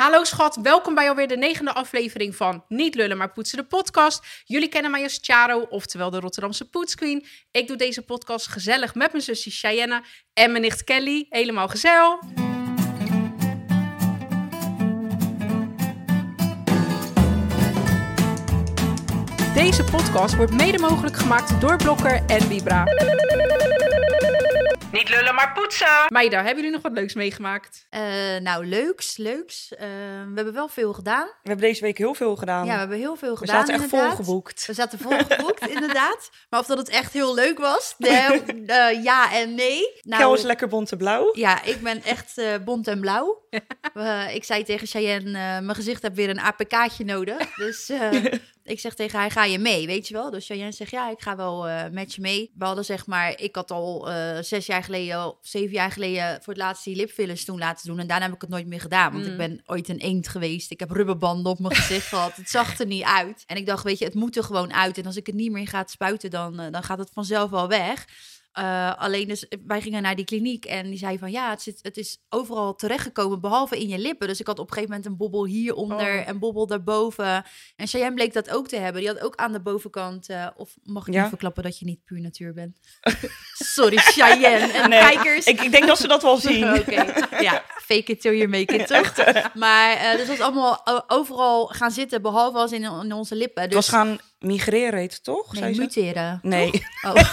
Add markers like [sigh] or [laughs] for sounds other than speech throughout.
Hallo schat, welkom bij alweer de negende aflevering van Niet lullen maar poetsen de podcast. Jullie kennen mij als Charo, oftewel de Rotterdamse poetsqueen. Ik doe deze podcast gezellig met mijn zusje Cheyenne en mijn nicht Kelly. Helemaal gezellig. Deze podcast wordt mede mogelijk gemaakt door Blokker en Vibra. Niet lullen, maar poetsen! Meiden, hebben jullie nog wat leuks meegemaakt? Uh, nou, leuks, leuks. Uh, we hebben wel veel gedaan. We hebben deze week heel veel gedaan. Ja, we hebben heel veel gedaan. We zaten echt inderdaad. volgeboekt. We zaten volgeboekt, [laughs] inderdaad. Maar of dat het echt heel leuk was, uh, ja en nee. Nou, Kel is lekker bont en blauw. Ja, ik ben echt bont en blauw. [laughs] ik zei tegen Cheyenne, mijn gezicht heeft weer een APK'tje nodig. Dus [laughs] ik zeg tegen haar, ga je mee, weet je wel? Dus Cheyenne zegt, ja, ik ga wel met je mee. We hadden zeg maar, ik had al zes jaar geleden, of zeven jaar geleden, voor het laatst die lipfillers toen laten doen. En daarna heb ik het nooit meer gedaan, want Mm. ik ben ooit een eend geweest. Ik heb rubberbanden op mijn gezicht gehad. Het zag er niet uit. En ik dacht, weet je, het moet er gewoon uit. En als ik het niet meer ga spuiten, dan, uh, dan gaat het vanzelf wel weg. Uh, alleen dus, wij gingen naar die kliniek en die zei van ja, het, zit, het is overal terechtgekomen behalve in je lippen. Dus ik had op een gegeven moment een bobbel hieronder Oh. en bobbel daarboven. En Cheyenne bleek dat ook te hebben. Die had ook aan de bovenkant, uh, of mag ik Ja? niet verklappen dat je niet puur natuur bent? [laughs] Sorry, Cheyenne en Nee, kijkers. Ik, ik denk dat ze dat wel [laughs] zien. Oké, ja, [laughs] fake it till you make it, [laughs] toch? Maar uh, dus dat is allemaal overal gaan zitten, behalve als in, in onze lippen. Het Dus, was gaan migreren, heet het toch? nee, muteren. Nee, [laughs] Oh. [laughs]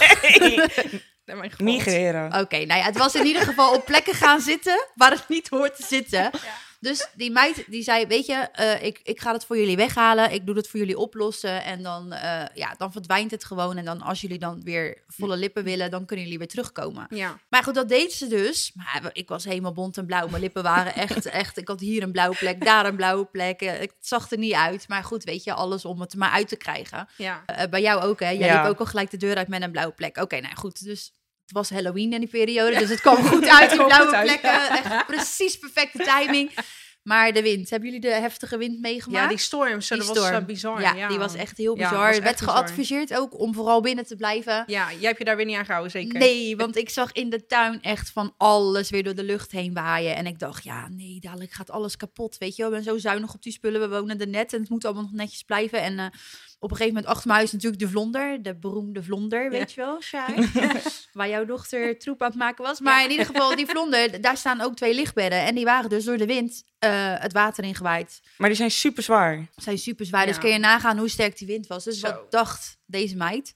Migreren. Oké, nou ja, het was in ieder geval op plekken gaan zitten waar het niet hoort te zitten. Dus die meid die zei, weet je, eh, ik, ik ga het voor jullie weghalen. Ik doe het voor jullie oplossen. En dan, eh, ja, dan verdwijnt het gewoon. En dan als jullie dan weer volle lippen willen, dan kunnen jullie weer terugkomen. Ja. Maar goed, dat deed ze dus. Maar ik was helemaal bont en blauw. Mijn lippen waren echt, [laughs] echt... Ik had hier een blauwe plek, daar een blauwe plek. Eh, Het zag er niet uit. Maar goed, weet je, alles om het er maar uit te krijgen. Ja. Eh, bij jou ook, hè? Jij Ja. liep ook al gelijk de deur uit met een blauwe plek. Oké, nou goed. Dus het was Halloween in die periode. Dus het kwam goed uit, die [laughs] blauwe plekken. Echt precies perfecte timing. [laughs] Maar de wind. Hebben jullie de heftige wind meegemaakt? ja, die storm, zo, Die dat was uh, bizar. Ja, Ja, die was echt heel Ja, bizar. echt werd bizar. geadviseerd ook om vooral binnen te blijven. Ja, jij hebt je daar weer niet aan gehouden, zeker? Nee, want ik zag in de tuin echt van alles weer door de lucht heen waaien. En ik dacht, ja, nee, dadelijk gaat alles kapot. Weet je wel, ik ben zo zuinig op die spullen. We wonen er net en het moet allemaal nog netjes blijven. En eh, op een gegeven moment achter mijn huis natuurlijk de vlonder. De beroemde vlonder, weet je wel, Shai? [laughs] [laughs] Waar jouw dochter [laughs] troep aan het maken was. Maar in ieder geval, die vlonder, daar staan ook twee lichtbedden. En die waren dus door de wind eh, het water ingewaaid. Maar die zijn super zwaar. Zijn super zwaar, dus kun je nagaan hoe sterk die wind was. Dus Zo. wat dacht deze meid?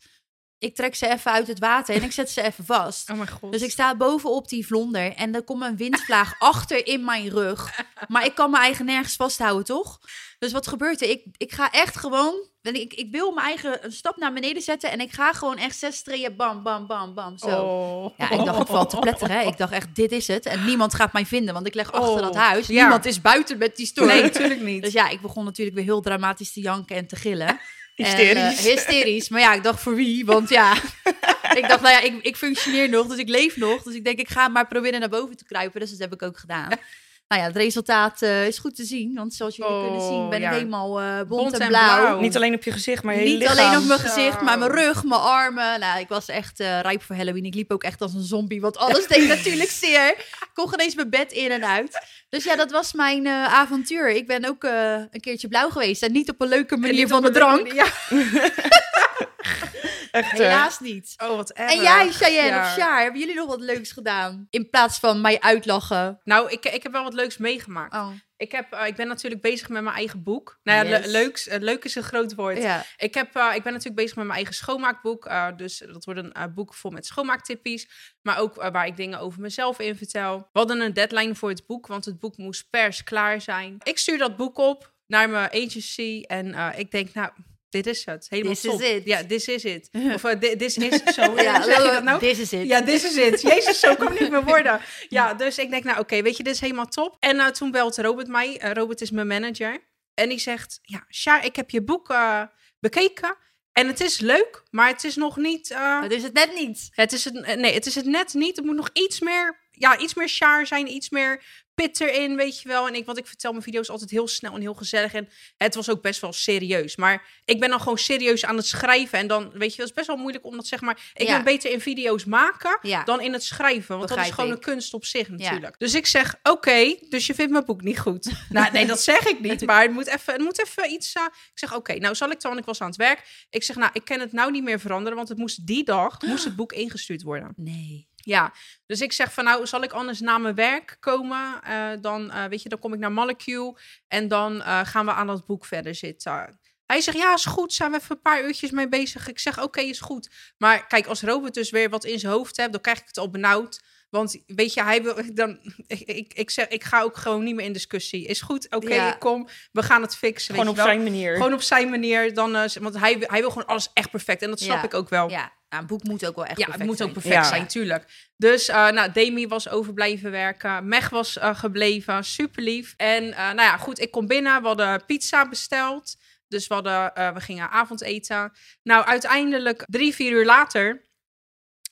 Ik trek ze even uit het water en ik zet ze even vast. Oh mijn god. Dus ik sta bovenop die vlonder en er komt een windvlaag achter in mijn rug. Maar ik kan mijn eigen nergens vasthouden, toch? Dus wat gebeurt er? Ik, ik ga echt gewoon... Ik, ik wil mijn eigen een stap naar beneden zetten en ik ga gewoon echt zes treden, bam, bam, bam, bam, zo. Oh. Ja, ik dacht, ik val te pletteren. Hè. Ik dacht echt, dit is het. En niemand gaat mij vinden, want ik leg achter Oh, dat huis. ja. Niemand is buiten met die storm. Nee, natuurlijk niet. Dus ja, ik begon natuurlijk weer heel dramatisch te janken en te gillen. [laughs] Hysterisch. En, eh, hysterisch. Maar ja, ik dacht voor wie? Want ja, [laughs] ik dacht, nou ja, ik, ik functioneer nog, dus ik leef nog. Dus ik denk, ik ga maar proberen naar boven te kruipen. Dus dat heb ik ook gedaan. Nou ja, het resultaat eh, is goed te zien. Want zoals jullie Oh, kunnen zien, ben ja. ik helemaal eh, bont, Bont en en blauw. blauw. Niet alleen op je gezicht, maar je Niet lichaam. alleen op mijn gezicht, maar mijn rug, mijn armen. Nou, ik was echt eh, rijp voor Halloween. Ik liep ook echt als een zombie, want alles deed [laughs] natuurlijk zeer. Ik kon geen eens mijn bed in en uit. Dus ja, dat was mijn eh, avontuur. Ik ben ook eh, een keertje blauw geweest. En niet op een leuke manier van de drank. Ja. [laughs] Echt, Helaas niet. Oh, wat erg. En jij, Cheyenne Ja. of Sjaar, hebben jullie nog wat leuks gedaan? In plaats van mij uitlachen. Nou, ik, ik heb wel wat leuks meegemaakt. Oh, Ik, heb, eh, ik ben natuurlijk bezig met mijn eigen boek. Nou ja, Yes. le- leuks, eh, leuk is een groot woord. ja. Ik, heb, eh, ik ben natuurlijk bezig met mijn eigen schoonmaakboek. eh, dus dat wordt een boek vol met schoonmaaktippies. Maar ook waar ik dingen over mezelf in vertel. We hadden een deadline voor het boek, want het boek moest pers klaar zijn. Ik stuur dat boek op naar mijn agency. En eh, ik denk, nou, dit is het. Helemaal This is top. it. Ja, this is it. [laughs] Of uh, this is [laughs] zo. Ja, zeg je dat nou? This is it. Ja, this is it. [laughs] Jezus, zo kan het niet meer worden. Ja, dus ik denk, nou oké, weet je, dit is helemaal top. En eh, toen belt Robert mij. Eh, Robert is mijn manager. En die zegt, ja, Sjaar, ik heb je boek eh, bekeken. En het is leuk, maar het is nog niet... eh, Dat is het net niet. het is het, eh, nee, het is het net niet. Er moet nog iets meer ja, iets meer char zijn, iets meer pit erin, weet je wel. En ik, want ik vertel mijn video's altijd heel snel en heel gezellig. En het was ook best wel serieus. Maar ik ben dan gewoon serieus aan het schrijven. En dan, weet je, het is best wel moeilijk om dat, zeg maar... Ik Ja. ben beter in video's maken Ja. dan in het schrijven. Want dat is gewoon ik. een kunst op zich natuurlijk. Dus ik zeg, oké, dus je vindt mijn boek niet goed. [laughs] nou, nee, dat zeg ik niet. Maar het moet even, het moet even iets... eh, ik zeg, oké, nou zal ik dan, ik was aan het werk. Ik zeg, nou, ik kan het nou niet meer veranderen. Want het moest die dag, moest het boek ingestuurd worden. Nee. Ja, dus ik zeg van nou, zal ik anders na mijn werk komen? Eh, dan, eh, weet je, dan kom ik naar Molecule en dan eh, gaan we aan dat boek verder zitten. Hij zegt, ja, is goed, zijn we even een paar uurtjes mee bezig. Ik zeg, oké, is goed. Maar kijk, als Robert dus weer wat in zijn hoofd heeft, dan krijg ik het al benauwd. Want weet je, hij wil dan. Ik, ik, ik zeg, ik ga ook gewoon niet meer in discussie. Is goed, oké, Ja. ik kom, we gaan het fixen. Gewoon weet op zijn manier. Gewoon op zijn manier. Dan, eh, want hij, hij wil gewoon alles echt perfect. En dat snap Ja. ik ook wel. Ja, nou, een boek moet ook wel echt Ja, perfect het moet ook zijn. perfect Ja. zijn, tuurlijk. Dus, eh nou, Demi was over blijven werken. Meg was eh, gebleven, super lief. En, nou ja, goed, ik kom binnen. We hadden pizza besteld. Dus we, hadden, we gingen avondeten. Nou, uiteindelijk, drie, vier uur later...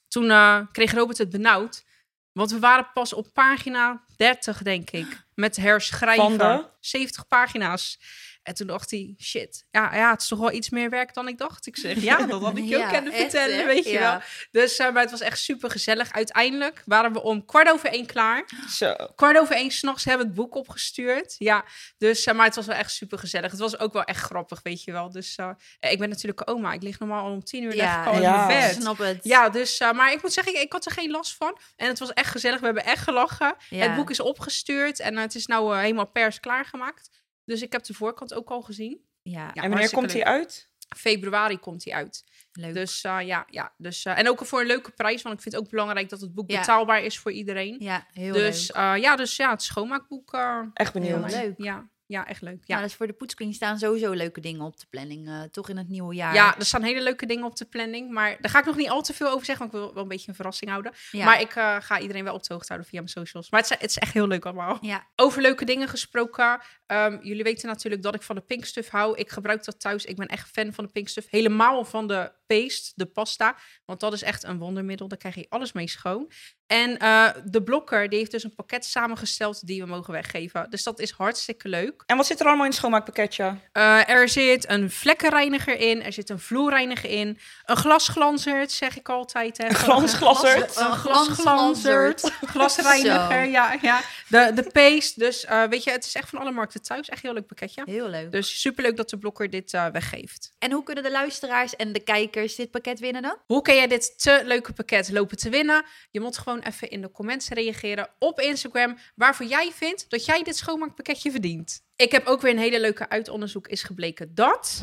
toen kreeg Robert het benauwd. Want we waren pas op pagina 30, denk ik. Met herschrijven. Van de? 70 pagina's. En toen dacht hij, shit, ja, ja, het is toch wel iets meer werk dan ik dacht. Ik zeg, ja, dat had ik je ook [laughs] Ja, kunnen vertellen, weet je Ja. wel. Dus eh, maar het was echt super gezellig. Uiteindelijk waren we om kwart over één klaar. Zo. Kwart over één s'nachts hebben we het boek opgestuurd. Ja, dus, eh, maar het was wel echt super gezellig. Het was ook wel echt grappig, weet je wel. Dus eh, ik ben natuurlijk oma. Ik lig normaal al om tien uur in ja. mijn bed. snap het. Ja, dus, eh, maar ik moet zeggen, ik, ik had er geen last van. En het was echt gezellig. We hebben echt gelachen. Ja. Het boek is opgestuurd en het is nou helemaal pers klaargemaakt. Dus ik heb de voorkant ook al gezien. Ja, Ja, en wanneer komt hij uit? Februari komt hij uit. leuk. Dus eh, ja, ja. Dus, eh, en ook voor een leuke prijs, want ik vind het ook belangrijk dat het boek Ja. betaalbaar is voor iedereen. ja, heel dus leuk. eh, ja, dus ja, het schoonmaakboek. eh, Echt benieuwd. Heel leuk. Ja, ja, echt leuk. Ja, dus voor de poetscreen staan sowieso leuke dingen op de planning. eh, toch in het nieuwe jaar. Ja, er staan hele leuke dingen op de planning. Maar daar ga ik nog niet al te veel over zeggen. Want ik wil wel een beetje een verrassing houden. Ja. Maar ik eh, ga iedereen wel op de hoogte houden via mijn socials. Maar het is, het is echt heel leuk allemaal. Ja, Over leuke dingen gesproken. Ehm, jullie weten natuurlijk dat ik van de pinkstuff hou. Ik gebruik dat thuis. Ik ben echt fan van de pinkstuff. Helemaal van de paste, de pasta. Want dat is echt een wondermiddel. Daar krijg je alles mee schoon. En eh, de blokker, die heeft dus een pakket samengesteld die we mogen weggeven. Dus dat is hartstikke leuk. En wat zit er allemaal in het schoonmaakpakketje? Eh, er zit een vlekkenreiniger in. Er zit een vloerreiniger in. Een glasglanzert, zeg ik altijd. Hè. Glansglasserd? Een glasglanzert. [laughs] Glasreiniger, ja. ja. De, de paste. Dus eh, weet je, het is echt van alle markten thuis. Echt een heel leuk pakketje. heel leuk. Dus superleuk dat de blokker dit eh, weggeeft. En hoe kunnen de luisteraars en de kijkers dit pakket winnen dan? Hoe kan jij dit te leuke pakket lopen te winnen? Je moet gewoon even in de comments reageren op Instagram waarvoor jij vindt dat jij dit schoonmaakpakketje verdient. Ik heb ook weer een hele leuke uitonderzoek is gebleken dat...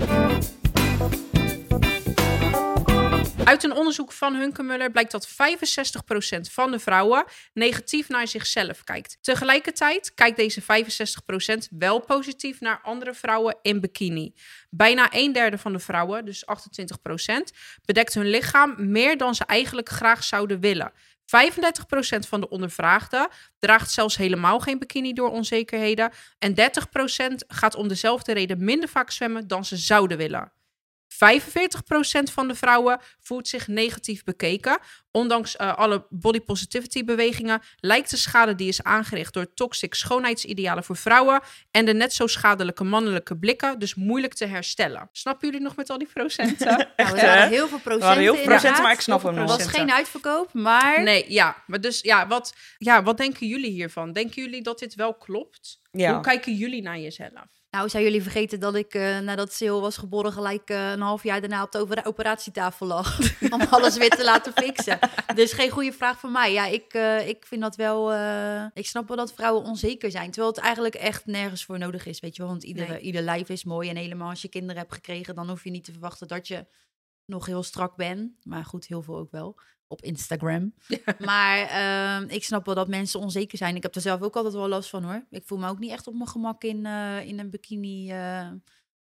Uit een onderzoek van Hunkemuller blijkt dat 65% van de vrouwen negatief naar zichzelf kijkt. Tegelijkertijd kijkt deze 65% wel positief naar andere vrouwen in bikini. Bijna een derde van de vrouwen, dus 28%, bedekt hun lichaam meer dan ze eigenlijk graag zouden willen. 35% van de ondervraagden draagt zelfs helemaal geen bikini door onzekerheden. En 30% gaat om dezelfde reden minder vaak zwemmen dan ze zouden willen. 45% van de vrouwen voelt zich negatief bekeken. Ondanks eh, alle body positivity bewegingen lijkt de schade die is aangericht door toxic schoonheidsidealen voor vrouwen en de net zo schadelijke mannelijke blikken dus moeilijk te herstellen. Snappen jullie nog met al die procenten? Nou, er waren heel veel procenten heel veel procenten, maar ik snap hem nog. Het was geen uitverkoop, maar... Nee, ja. Maar dus, ja wat, ja, wat denken jullie hiervan? Denken jullie dat dit wel klopt? Ja. Hoe kijken jullie naar jezelf? Nou, zijn jullie vergeten dat ik eh, nadat Sil was geboren gelijk eh, een half jaar daarna op de operatietafel lag. [laughs] om alles weer te laten fixen. Dus geen goede vraag van mij. Ja, ik, eh, ik vind dat wel... ik snap wel dat vrouwen onzeker zijn. Terwijl het eigenlijk echt nergens voor nodig is, weet je wel. Want ieder, Nee. ieder lijf is mooi. En helemaal als je kinderen hebt gekregen, dan hoef je niet te verwachten dat je nog heel strak bent. Maar goed, heel veel ook wel. Op Instagram. [laughs] Maar ehm, ik snap wel dat mensen onzeker zijn. Ik heb er zelf ook altijd wel last van hoor. Ik voel me ook niet echt op mijn gemak in, eh, in een bikini. eh,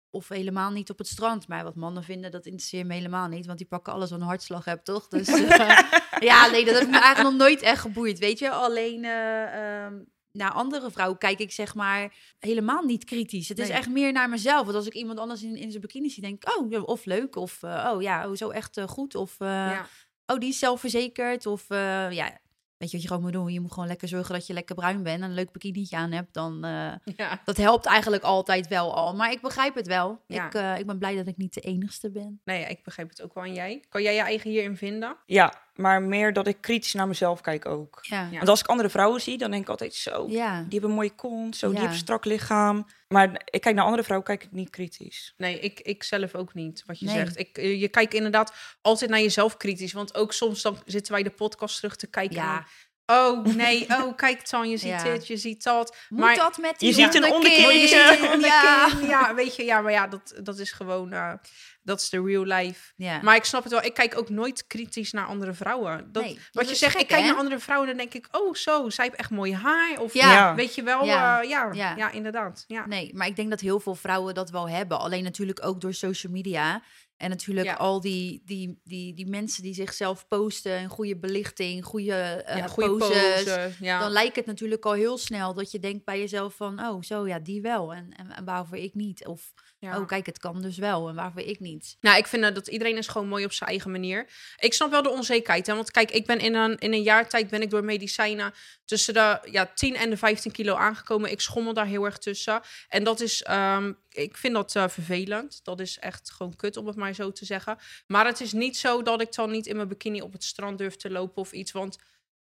of helemaal niet op het strand. Maar wat mannen vinden, dat interesseert me helemaal niet. Want die pakken alles wat een hartslag hebt, toch? Dus [laughs] eh, ja, nee, dat heb me eigenlijk nog nooit echt geboeid. Weet je, alleen ehm, naar andere vrouwen kijk ik zeg maar helemaal niet kritisch. Het is echt meer naar mezelf. Want als ik iemand anders in, in zijn bikini zie, denk ik, oh, of leuk. Of, oh ja, oh, zo echt goed. Of, ja. Oh, die is zelfverzekerd. Of uh, ja, weet je wat je gewoon moet doen? Je moet gewoon lekker zorgen dat je lekker bruin bent en een leuk bikinietje aan hebt. Dan, eh, Ja. dat helpt eigenlijk altijd wel al. Maar ik begrijp het wel. Ja. Ik, eh, ik ben blij dat ik niet de enigste ben. Nee, ja, ik begrijp het ook wel. En jij? Kan jij je eigen hierin vinden? Ja, maar meer dat ik kritisch naar mezelf kijk ook. Ja. Ja. Want als ik andere vrouwen zie, dan denk ik altijd zo. Ja. Die hebben een mooie kont, zo, die Ja. hebben een strak lichaam. Maar ik kijk naar andere vrouwen, kijk ik niet kritisch. Nee, ik, ik zelf ook niet, wat je Nee. zegt. Ik, eh, je kijkt inderdaad altijd naar jezelf kritisch. Want ook soms dan zitten wij de podcast terug te kijken. Ja. oh, nee, [laughs] oh, kijk dan, je ziet Ja. dit, je ziet dat. Moet Maar- dat met die Je ziet een onderkin? onderkinnetje. Je ziet een Ja. onderkin. Ja, weet je, ja, maar ja, dat, dat is gewoon, eh, dat is de real life. Ja. Maar ik snap het wel, ik kijk ook nooit kritisch naar andere vrouwen. Dat, Nee, dat wat je zegt, gek, ik kijk hè? naar andere vrouwen en dan denk ik, oh zo, zij heeft echt mooi haar. Of Ja. Ja. weet je wel, Ja. ja, ja, Ja. ja. inderdaad. Ja. Nee, maar ik denk dat heel veel vrouwen dat wel hebben. Alleen natuurlijk ook door social media. En natuurlijk Ja. al die, die, die, die mensen die zichzelf posten. Een goede belichting, goede, eh ja, goede poses. Dan lijkt het natuurlijk al heel snel dat je denkt bij jezelf van... Oh, zo ja, die wel. En, en, en waarvoor ik niet? Of, ja. oh kijk, het kan dus wel. En waarvoor ik niet? Nou, ik vind dat iedereen is gewoon mooi op zijn eigen manier. Ik snap wel de onzekerheid. Hè? Want kijk, ik ben in een, in een jaar tijd ben ik door medicijnen tussen de ja, 10 en de 15 kilo aangekomen. Ik schommel daar heel erg tussen. En dat is, ehm, ik vind dat eh, vervelend. Dat is echt gewoon kut, om het maar zo te zeggen. Maar het is niet zo dat ik dan niet in mijn bikini op het strand durf te lopen of iets. Want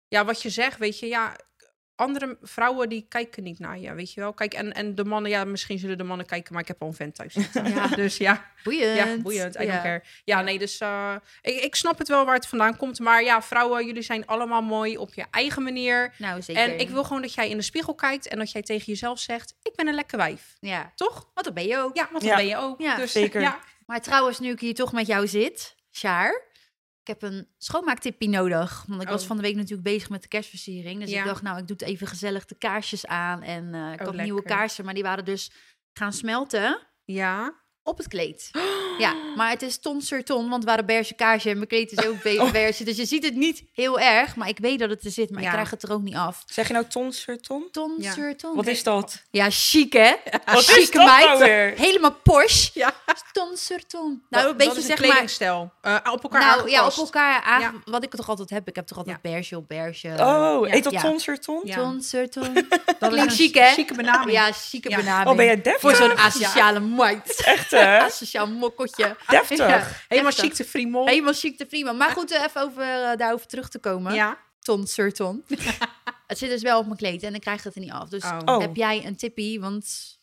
ja, wat je zegt, weet je, ja, andere vrouwen die kijken niet naar je, weet je wel. Kijk, en, en de mannen, ja, misschien zullen de mannen kijken, maar ik heb al een vent thuis zitten. Ja. [laughs] Dus ja. Boeiend. Ja, boeiend. I Ja. don't care. Ja, nee, dus eh, ik, ik snap het wel waar het vandaan komt. Maar ja, vrouwen, jullie zijn allemaal mooi op je eigen manier. Nou, zeker. En ik wil gewoon dat jij in de spiegel kijkt en dat jij tegen jezelf zegt: Ik ben een lekker wijf. Ja, Toch? want dat ben je ook. Ja, want dat Ja. ben je ook. Ja, dus, zeker. Ja. Maar trouwens, nu ik hier toch met jou zit, Sjaar, ik heb een schoonmaaktippie nodig. Want ik was Oh. van de week natuurlijk bezig met de kerstversiering. Dus Ja. ik dacht, nou, ik doe het even gezellig de kaarsjes aan. En eh, ik Oh, had nieuwe lekker. kaarsen, maar die waren dus gaan smelten ja. op het kleed. [gasps] Ja, maar het is ton sur ton, want waren beige kaarsen en mijn kleed is ook be- beige. Dus je ziet het niet heel erg, maar ik weet dat het er zit, maar Ja. ik krijg het er ook niet af. Zeg je nou ton sur ton? Ton Ja. sur ton. Wat is dat? Ja, chic hè? [laughs] Wat is Chique dat meid. nou weer? Helemaal Porsche. Ja. Ton sur ton. Nou, een beetje zeg maar... kledingstijl. Eh, op elkaar Nou ja, op aangepast. elkaar aan. Ja. Wat ik toch altijd heb. Ik heb toch altijd beige op beige. Oh, Ja. heet dat Ja. ton sur ton? Ja. Ton, sur, ton. [laughs] Dat Klinkt chic, een hè? chique benaming. Ja, chique Ja. benaming. Oh, ben jij deftig? Voor zo'n asociale meid. Echt, hè? [laughs] Asociaal mokkotje. [laughs] Deftig. Ja, Helemaal chic te friemel. Helemaal chic te prima. Maar goed, eh, even over, eh, daarover terug te komen. Ja. Ton, sur, ton. [laughs] het zit dus wel op mijn kleed en ik krijg het er niet af. Dus Oh. Oh. heb jij een tippie? Want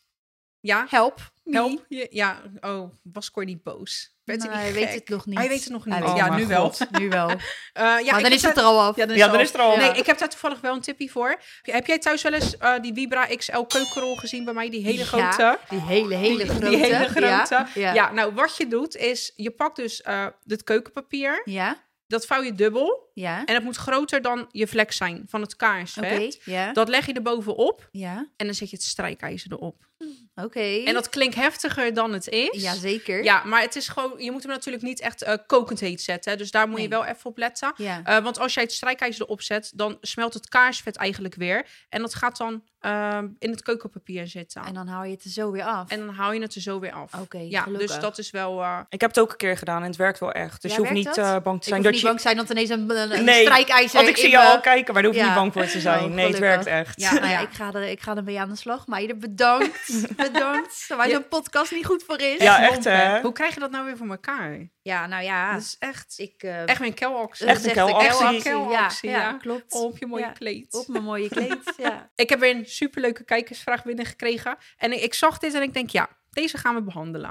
Ja. help. me. Help. Je- Ja. Oh, was Cor niet boos? Werd hij Nou, weet gek? het nog niet. Hij weet het nog niet. Ja, nu wel. Nu [laughs] wel. Eh, ja, ik maar dan is het er al af. Ja, dan Ja, is, dan al- is het er al. Nee, Ja. ik heb daar toevallig wel een tipje voor. Heb jij thuis wel eens eh, die Vibra XL keukenrol gezien bij mij? Die hele Ja, grote. Die hele, hele Die- die grote. hele grote. Ja, ja. Ja. nou wat je doet is, je pakt dus eh het keukenpapier. Ja, Dat vouw je dubbel. Ja. En het moet groter dan je vlek zijn van het Oké, kaarsvet. ja. Dat leg je er bovenop Ja, en dan zet je het strijkijzer erop. oké. En dat klinkt heftiger dan het is. Jazeker. Ja, maar het is gewoon, je moet hem natuurlijk niet echt eh, kokend heet zetten. hè. Dus daar moet je wel even op letten. Ja. Eh, want als jij het strijkijzer erop zet, dan smelt het kaarsvet eigenlijk weer. En dat gaat dan ehm, in het keukenpapier zitten. En En, dan haal je het er zo weer af. dan haal je het er zo weer af. Oké, ja, gelukkig. dus dat is wel... eh, Ik heb het ook een keer gedaan en het werkt wel echt. Dus Ja, je hoeft niet dat? bang te ik zijn hoef dat niet je... bang zijn dat ineens een, een, een Nee, strijkijzer Want ik zie je me- al kijken, maar daar hoef je Ja. niet bang voor te zijn. Oh, nee, het werkt echt. Ja. Nou ja, ik ga, er, ik ga ermee aan de slag. Meiden, bedankt. [laughs] bedankt. Waar Ja. zo'n podcast niet goed voor is. Ja, echt, hè? Hoe krijg je dat nou weer voor elkaar? Ja, nou ja. Dat is echt, ik, eh, echt een kelactie. dat echt is een kelactie. Ja, ja, ja. klopt. Op je mooie Ja, kleed. Op mijn mooie kleed, [laughs] ja. Ik heb weer een superleuke kijkersvraag binnengekregen. En ik, ik zag dit en ik denk, ja, deze gaan we behandelen.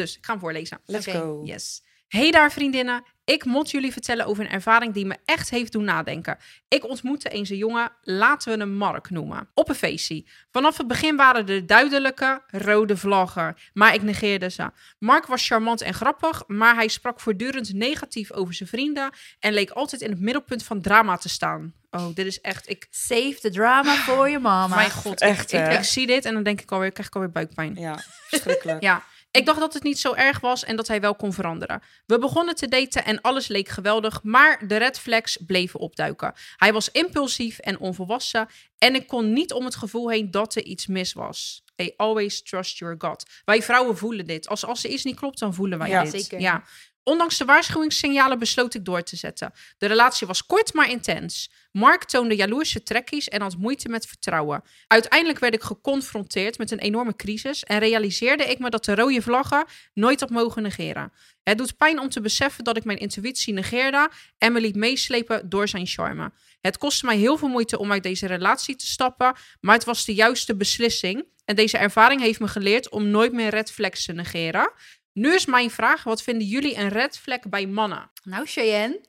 Dus ik ga hem voorlezen. Let's go. Yes. Hey daar vriendinnen, ik moet jullie vertellen over een ervaring die me echt heeft doen nadenken. Ik ontmoette eens een jongen, laten we hem Mark noemen, op een feestje. Vanaf het begin waren er duidelijke rode vlaggen, maar ik negeerde ze. Mark was charmant en grappig, maar hij sprak voortdurend negatief over zijn vrienden en leek altijd in het middelpunt van drama te staan. Oh, dit is echt, ik, Save the drama voor je mama. mijn god, Echt, ik, ik zie dit en dan denk ik alweer, krijg ik alweer buikpijn. Ja, verschrikkelijk. Ja, ik dacht dat het niet zo erg was en dat hij wel kon veranderen. We begonnen te daten en alles leek geweldig, maar de red flags bleven opduiken. Hij was impulsief en onvolwassen en ik kon niet om het gevoel heen dat er iets mis was. Hey, always trust your gut. Wij vrouwen voelen dit. Als, als er iets niet klopt, dan voelen wij Ja, dit. zeker. Ja. Ondanks de waarschuwingssignalen besloot ik door te zetten. De relatie was kort, maar intens. Mark toonde jaloerse trekkies en had moeite met vertrouwen. Uiteindelijk werd ik geconfronteerd met een enorme crisis en realiseerde ik me dat de rode vlaggen nooit had mogen negeren. Het doet pijn om te beseffen dat ik mijn intuïtie negeerde en me liet meeslepen door zijn charme. Het kostte mij heel veel moeite om uit deze relatie te stappen, maar het was de juiste beslissing. En deze ervaring heeft me geleerd om nooit meer red flags te negeren. Nu is mijn vraag, wat vinden jullie een red flag bij mannen? Nou, Cheyenne,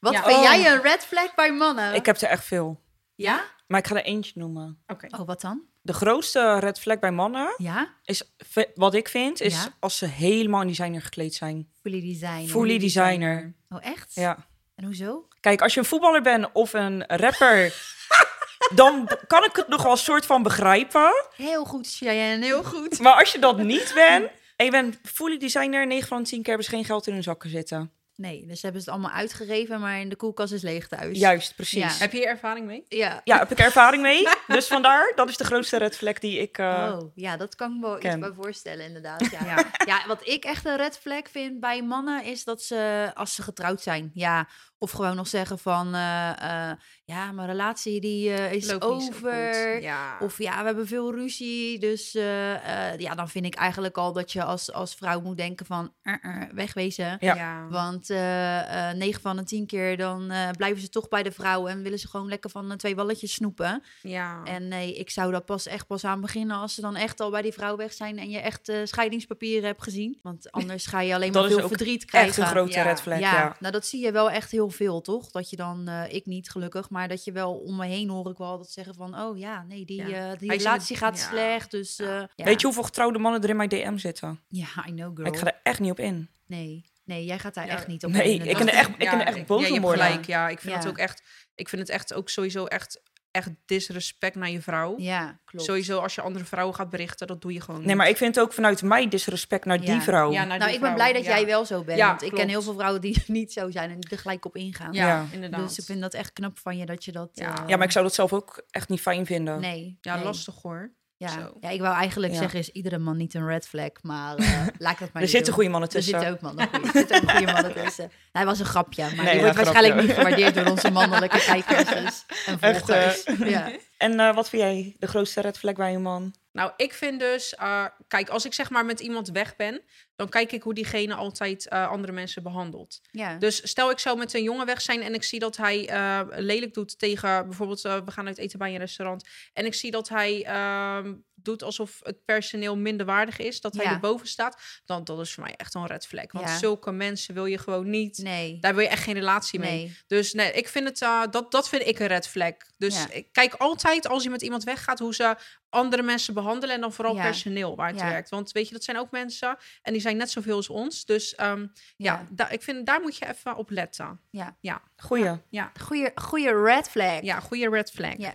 wat Ja. vind Oh. jij een red flag bij mannen? Ik heb er echt veel. Ja? Maar ik ga er eentje noemen. Oké. Oh, wat dan? De grootste red flag bij mannen Ja? is, v- wat ik vind, is Ja? als ze helemaal in designer gekleed zijn. Fully designer. Fully designer. Oh, echt? Ja. En hoezo? Kijk, als je een voetballer bent of een rapper, [laughs] dan kan ik het nog wel een soort van begrijpen. Heel goed, Cheyenne, heel goed. Maar als je dat niet bent en je bent fully designer, 9 van de 10 keer hebben ze geen geld in hun zakken zitten. Nee, dus hebben ze het allemaal uitgegeven, maar in de koelkast is leeg thuis. Juist, precies. Ja. Ja. Heb je hier ervaring mee? Ja. heb ik ervaring mee. [laughs] Dus vandaar, dat is de grootste red flag die ik... eh, Oh, ja, dat kan ik me iets bij voorstellen, inderdaad. Ja. [laughs] Ja. ja, wat ik echt een red flag vind bij mannen is dat ze, als ze getrouwd zijn, ja, of gewoon nog zeggen van, eh, eh, ja, mijn relatie die eh, is Loopt over. Ja. Of ja, we hebben veel ruzie. Dus eh, eh, ja, dan vind ik eigenlijk al dat je als, als vrouw moet denken van eh, eh, wegwezen. Ja. Want eh eh 9 van de 10 keer dan eh, blijven ze toch bij de vrouw en willen ze gewoon lekker van twee walletjes snoepen. ja. En nee, ik zou dat pas echt pas aan beginnen als ze dan echt al bij die vrouw weg zijn en je echt eh, scheidingspapieren hebt gezien. Want anders ga je alleen maar veel verdriet krijgen. echt een grote Ja. red flag, ja, ja. nou dat zie je wel echt heel veel, toch? Dat je dan, eh, ik niet gelukkig, maar dat je wel om me heen hoor ik wel dat zeggen van, oh ja, nee, die, Ja. eh, die relatie het- gaat ja. slecht. Dus eh, ja. Weet je hoeveel getrouwde mannen er in mijn DM zitten? Ja, I know girl. Ik ga er echt niet op in. Nee, nee, jij gaat daar Ja. echt niet op Nee, in, ik ben er echt- ik ben er echt boos om worden. gelijk. Ja, ik vind Ja. het ook echt. Ik vind het echt ook sowieso echt, echt disrespect naar je vrouw. Ja, klopt. Sowieso als je andere vrouwen gaat berichten, dat doe je gewoon. Nee, maar ik vind het ook vanuit mij disrespect naar die vrouw. Ja, naar Nou, die ik ben blij dat Ja. jij wel zo bent. Ja, want ik ken heel veel vrouwen die [laughs] niet zo zijn en die er gelijk op ingaan. Ja, Ja. inderdaad. Dus ik vind dat echt knap van je dat je dat... Ja. eh, Ja, maar ik zou dat zelf ook echt niet fijn vinden. Nee. Ja, nee. lastig hoor. Ja. Zo. ja, ik wou eigenlijk Ja. zeggen, is iedere man niet een red flag, maar eh, [laughs] laat ik het maar Er niet zitten doen. goede mannen Er tussen. zitten ook mannen, goeie- er zitten ook goede mannen tussen. [laughs] Hij was een grapje, maar Nee, die ja, wordt waarschijnlijk grapje. niet gewaardeerd door onze mannelijke kijkers dus- en Echt, eh. volgers. ja. [laughs] En eh, wat vind jij de grootste red flag bij een man? Nou, ik vind dus, eh, kijk, als ik zeg maar met iemand weg ben, dan kijk ik hoe diegene altijd eh, andere mensen behandelt. Ja. Dus stel ik zou met een jongen weg zijn en ik zie dat hij eh, lelijk doet tegen bijvoorbeeld, we gaan uit eten bij een restaurant. En ik zie dat hij ehm, doet alsof het personeel minder waardig is, dat hij Ja. erboven staat. Dan dat is voor mij echt een red flag. Want Ja. zulke mensen wil je gewoon niet. nee. Daar wil je echt geen relatie mee. Nee. Dus nee, ik vind het, dat, dat vind ik een red flag. Dus Ja. ik kijk altijd als je met iemand weggaat hoe ze andere mensen behandelen en dan vooral Ja. personeel waar het Ja. werkt. Want weet je, dat zijn ook mensen en die zijn net zoveel als ons. Dus ehm, ja, Ja. da- ik vind daar moet je even op letten. Ja. Ja, Goeie. ja, Goeie, goeie red flag. ja goede red flag. Ja.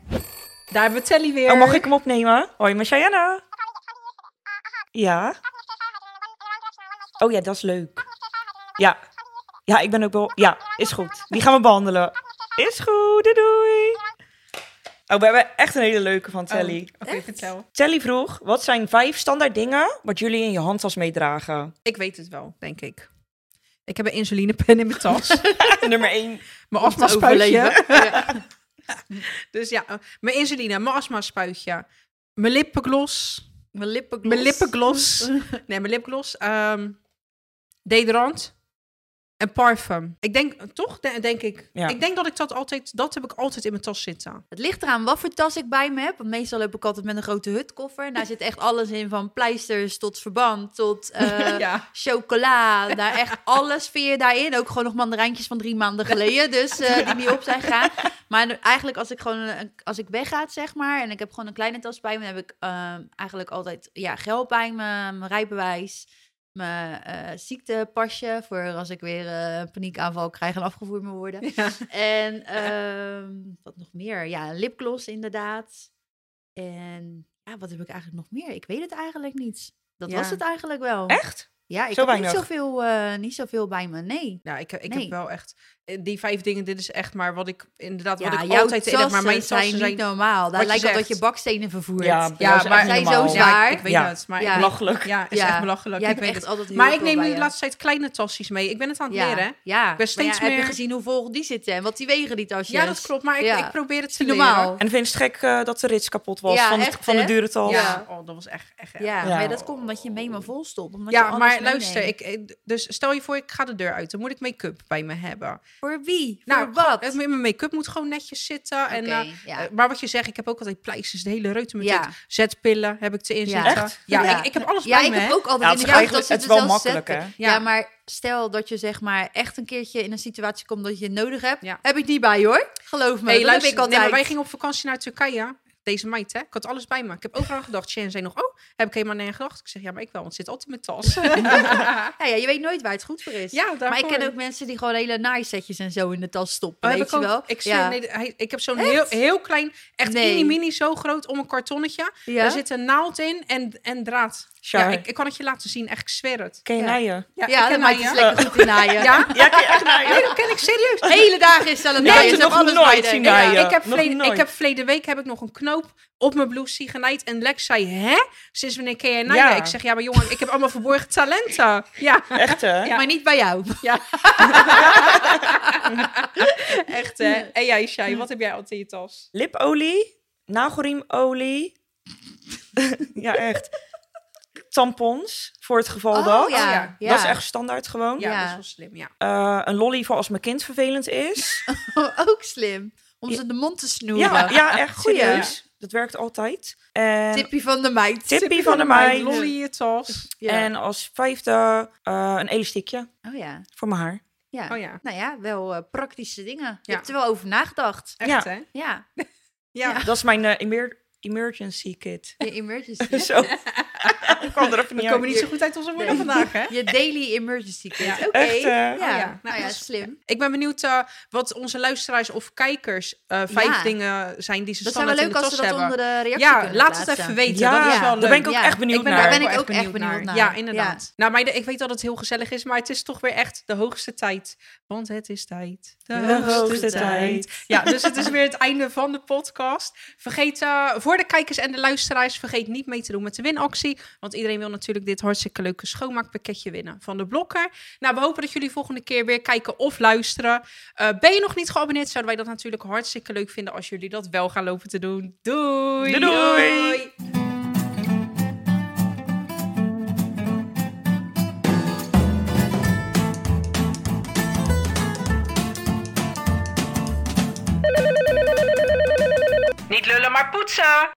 Daar hebben we Telly weer. Oh, mag ik hem opnemen? Hoi, met Cheyenne. Ja. Oh ja, dat is leuk. Ja. Ja, ik ben ook wel... Ja, is goed. Die gaan we behandelen. Is goed, doei doei. Oh, we hebben echt een hele leuke van Telly. Oh, Oké, vertel. Telly vroeg, wat zijn vijf standaard dingen wat jullie in je handtas meedragen? Ik weet het wel, denk ik. Ik heb een insulinepen in mijn tas. [laughs] Nummer één. mijn overleven. Ja. [laughs] Dus ja, mijn insuline, mijn astma-spuitje. Mijn lipgloss. Mijn lippengloss. Mijn. [laughs] Nee, mijn lipgloss. ehm deodorant. En parfum. Ik denk, toch? De- denk ik. Ja. Ik denk dat ik dat altijd, dat heb ik altijd in mijn tas zitten. Het ligt eraan wat voor tas ik bij me heb. Want meestal heb ik altijd met een grote hutkoffer. En daar zit echt alles in. Van pleisters tot verband tot [laughs] eh, ja. chocola. Daar echt alles vind je daarin. Ook gewoon nog mandarijntjes van drie maanden geleden. Dus eh, die niet op zijn gegaan. Maar eigenlijk als ik gewoon als ik wegga, zeg maar. En ik heb gewoon een kleine tas bij me. Dan heb ik eh, eigenlijk altijd ja, geld bij me. Mijn rijbewijs. Mijn eh, ziektepasje. Voor als ik weer eh, een paniekaanval krijg en afgevoerd moet worden. [laughs] Ja. En [laughs] ehm, wat nog meer? Ja, een lipgloss inderdaad. En ja, wat heb ik eigenlijk nog meer? Ik weet het eigenlijk niet. Dat Ja. was het eigenlijk wel. Echt? Ja, ik Zo heb niet zoveel, eh niet zoveel bij me, nee. Ja, ik, ik Nee. heb wel echt... eh, Die vijf dingen, dit is echt maar wat ik inderdaad... Wat ik jouw altijd in heb. Maar tassen mijn tassen zijn zijn... niet normaal. Daar je lijkt wel dat je bakstenen vervoert. Ja, Ja, maar- Zijn zo zwaar. Ja, ik, ik weet Ja. het. Maar Ja. ik- Belachelijk. Ja, is Ja. echt belachelijk. Jij ik weet echt het. altijd heel Maar ik neem nu de laatste tijd kleine tasjes mee. Ik ben het aan het ja. leren? Ja, ben Maar steeds ja, heb je meer- gezien hoeveel die zitten en wat die wegen, die tasjes? Ja, dat klopt. Maar ik, Ja. ik probeer het te normaal. En vind je het gek eh, dat de rits kapot was Ja, van, echt, van de dure tas? Ja, oh, dat was echt, echt. Ja, maar dat komt omdat je mee maar vol stopt. Omdat je Ja, maar luister, ik, ik- dus stel je voor, ik ga de deur uit. Dan moet ik make-up bij me hebben. Voor wie? Nou, Voor wat? Het- Mijn make-up moet gewoon netjes zitten. En, Oké, eh, ja. eh, maar wat je zegt, ik heb ook altijd pleisters, de hele reuter met Ja. Zetpillen heb ik erin Ja. zitten. Echt? Ja, Ja. Ik, ik heb alles Ja, bij ik me, heb hè. ook altijd Ja, in het de eigenlijk- dat ze het is wel zelfs makkelijk, hè? Ja. Ja. maar stel dat je zeg maar echt een keertje in een situatie komt dat je het nodig hebt, Ja. heb ik die bij hoor. Geloof me, Hey, luister, heb ik altijd. nee, maar wij gingen op vakantie naar Turkije. Deze meid, hè? Ik had alles bij me. Ik heb overal aan gedacht. Shen zei nog, oh, heb ik helemaal aan gedacht. Ik zeg, ja, maar ik wel, want het zit altijd in mijn tas. [laughs] [laughs] ja, ja, je weet nooit waar het goed voor is. ja, maar ik ken ook mensen die gewoon hele naaisetjes en zo in de tas stoppen, Oh, weet ik je ook. wel? Ik, ja. nee, hij, ik heb zo'n heel, heel klein, echt Nee. mini mini zo groot om een kartonnetje. ja? Daar zit een naald in en, en draad. Ja, ik, ik kan het je laten zien. Echt, ik zweer het. ken je Ja. naaien? Ja, ja, maakt het hè. lekker goed in naaien. Ja? [laughs] Ja, ken je echt naaien? Nee, dat ken ik serieus. Hele dagen is zelf Nee, naaien. hebben nog alles nooit de- zien Ik, naaien. ik, heb verleden, nooit. ik heb verleden week heb ik nog een knoop op mijn blouse genaaid. En Lex zei, hè? Sinds wanneer ken jij naaien? Ja. Ik zeg, ja, maar jongen, ik heb allemaal verborgen talenten. [laughs] Ja, Echt, hè? Ja. Maar niet bij jou. [laughs] echt hè. En jij, Shai, wat heb jij altijd in je tas? Lipolie, nagelriemolie. ja, echt. Tampons, voor het geval Oh dat. ja. ja. ja. Dat is echt standaard gewoon. Ja, Ja. dat is wel slim, ja. Eh, een lolly voor als mijn kind vervelend is. [laughs] ook slim. Om ze de mond te snoeren. ja, ja, echt Goeie. serieus. Dat werkt altijd. En, Tippie van de meid. Tippie van de meid. Lolly in je tas. Ja. en als vijfde eh, een elastiekje Oh ja. voor mijn haar. ja. Oh ja, Nou ja, wel eh, praktische dingen. Je hebt er wel over nagedacht. echt Ja. hè? Ja, [laughs] Ja. Ja. Dat is mijn emer- emergency kit. je emergency. [laughs] Zo. Ik kwam er even We niet komen niet zo goed uit onze woorden Nee. vandaag, hè? Je daily emergency kit. Ja. Oké. Echt, ja. Oh ja. Nou Nou, ja, dat slim. Ik ben benieuwd eh, wat onze luisteraars of kijkers eh, vijf Ja. dingen zijn die ze Dat wel standaard in leuk de als tas ze dat hebben. onder de reactie Ja, laat het plaatsen. even weten. Ja, dat is wel daar leuk. ben ik ook Ja. echt benieuwd ik ben naar. daar ben ik wel ook echt benieuwd naar. Ja, inderdaad. Ja. Nou, meiden, ik weet dat het heel gezellig is, maar het is toch weer echt de hoogste tijd. Want het is tijd. De, De hoogste tijd. Ja, dus het is weer het einde van de podcast. Vergeet, eh, voor de kijkers en de luisteraars, vergeet niet mee te doen met de winactie. Want iedereen wil natuurlijk dit hartstikke leuke schoonmaakpakketje winnen van de Blokker. Nou, we hopen dat jullie volgende keer weer kijken of luisteren. Eh, ben je nog niet geabonneerd, zouden wij dat natuurlijk hartstikke leuk vinden als jullie dat wel gaan lopen te doen. Doei! Doei, doei. Niet lullen, maar poetsen!